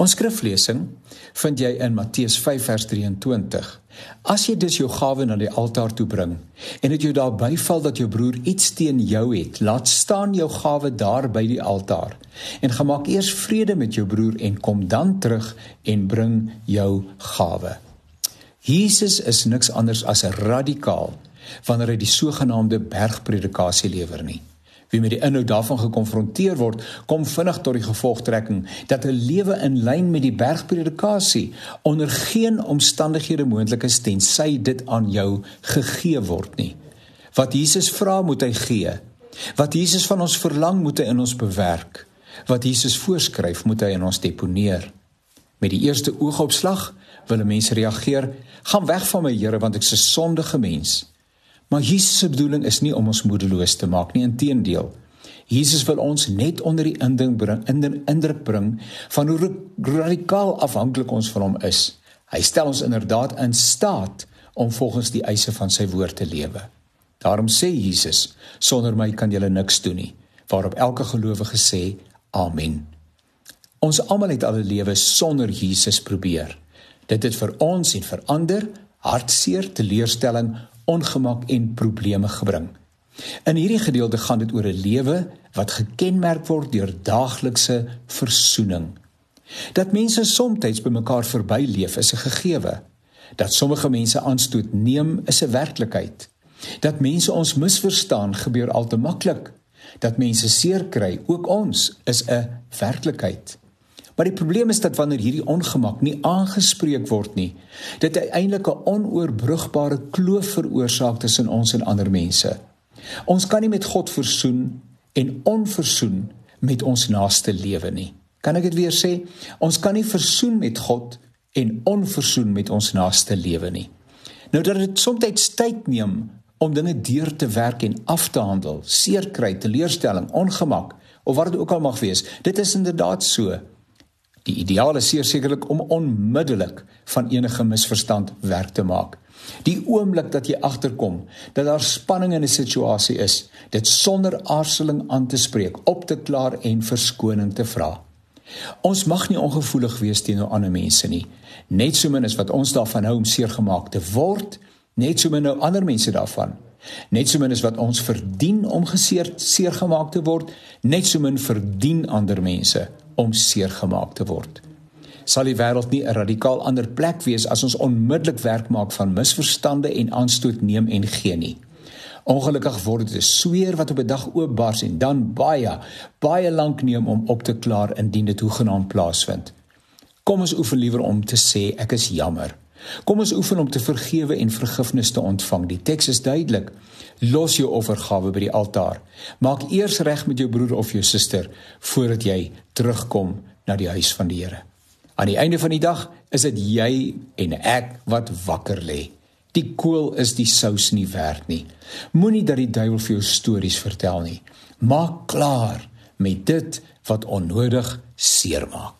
Ons skriflesing vind jy in Matteus 5 vers 23. As jy dus jou gawe na die altaar toe bring en dit jou daar byval dat jou broer iets teen jou het, laat staan jou gawe daar by die altaar en gemaak eers vrede met jou broer en kom dan terug en bring jou gawe. Jesus is niks anders as radikaal wanneer hy die sogenaamde bergpredikasie lewer nie wie met die inhoud daarvan gekonfronteer word, kom vinnig tot die gevolgtrekking dat 'n lewe in lyn met die bergpredikasie onder geen omstandighede moontlik is tensy dit aan jou gegee word nie. Wat Jesus vra, moet hy gee. Wat Jesus van ons verlang, moet hy in ons bewerk. Wat Jesus voorskryf, moet hy in ons deponeer. Met die eerste oogopslag wil 'n mens reageer: "Gaan weg van my, Here, want ek is 'n sondige mens." Maar Jesus se bedoeling is nie om ons moedeloos te maak nie, inteendeel. Jesus wil ons net onder die indruk bring, indruk bring van hoe radikaal afhanklik ons van hom is. Hy stel ons inderdaad in staat om volgens die eise van sy woord te lewe. Daarom sê Jesus: "Sonder my kan julle niks doen nie." Waarop elke gelowige sê: "Amen." Ons almal het al 'n lewe sonder Jesus probeer. Dit het vir ons en vir ander hartseer, teleurstelling, ongemak en probleme gebring. In hierdie gedeelte gaan dit oor 'n lewe wat gekenmerk word deur daaglikse versoening. Dat mense soms by mekaar verbyleef is 'n gegewe. Dat sommige mense aanstoot neem is 'n werklikheid. Dat mense ons misverstaan gebeur al te maklik. Dat mense seer kry, ook ons, is 'n werklikheid. Maar die probleem is dat wanneer hierdie ongemak nie aangespreek word nie, dit uiteindelik 'n onoorbrugbare kloof veroorsaak tussen ons en ander mense. Ons kan nie met God versoen en onversoen met ons naaste lewe nie. Kan ek dit weer sê? Ons kan nie versoen met God en onversoen met ons naaste lewe nie. Nou dat dit soms tyd neem om dinge deur te werk en af te handel, seer kry, teleurstelling, ongemak of wat dit ook al mag wees. Dit is inderdaad so. Die ideaal is sekerlik om onmiddellik van enige misverstand werk te maak. Die oomblik dat jy agterkom dat daar spanning in 'n situasie is, dit sonder aarzeling aan te spreek, op te klaar en verskoning te vra. Ons mag nie ongevoelig wees teenoor ander mense nie. Net so min as wat ons daarvan hou om seergemaak te word, net so min nou ander mense daarvan. Net so min as wat ons verdien om geseer seergemaak te word, net so min verdien ander mense om seer gemaak te word. Sal die wêreld nie 'n radikaal ander plek wees as ons onmiddellik werk maak van misverstande en aanstoot neem en gee nie. Ongelukkig word dit 'n sweer wat op 'n dag oopbars en dan baie baie lank neem om op te klaar indien dit hoegenaamd plaasvind. Kom ons oefen liewer om te sê ek is jammer. Kom ons oefen om te vergewe en vergifnis te ontvang. Die teks is duidelik. Los jou offergawe by die altaar. Maak eers reg met jou broer of jou suster voordat jy terugkom na die huis van die Here. Aan die einde van die dag is dit jy en ek wat wakker lê. Die kool is die sous nie werd nie. Moenie dat die duiwel vir jou stories vertel nie. Maak klaar met dit wat onnodig seermaak.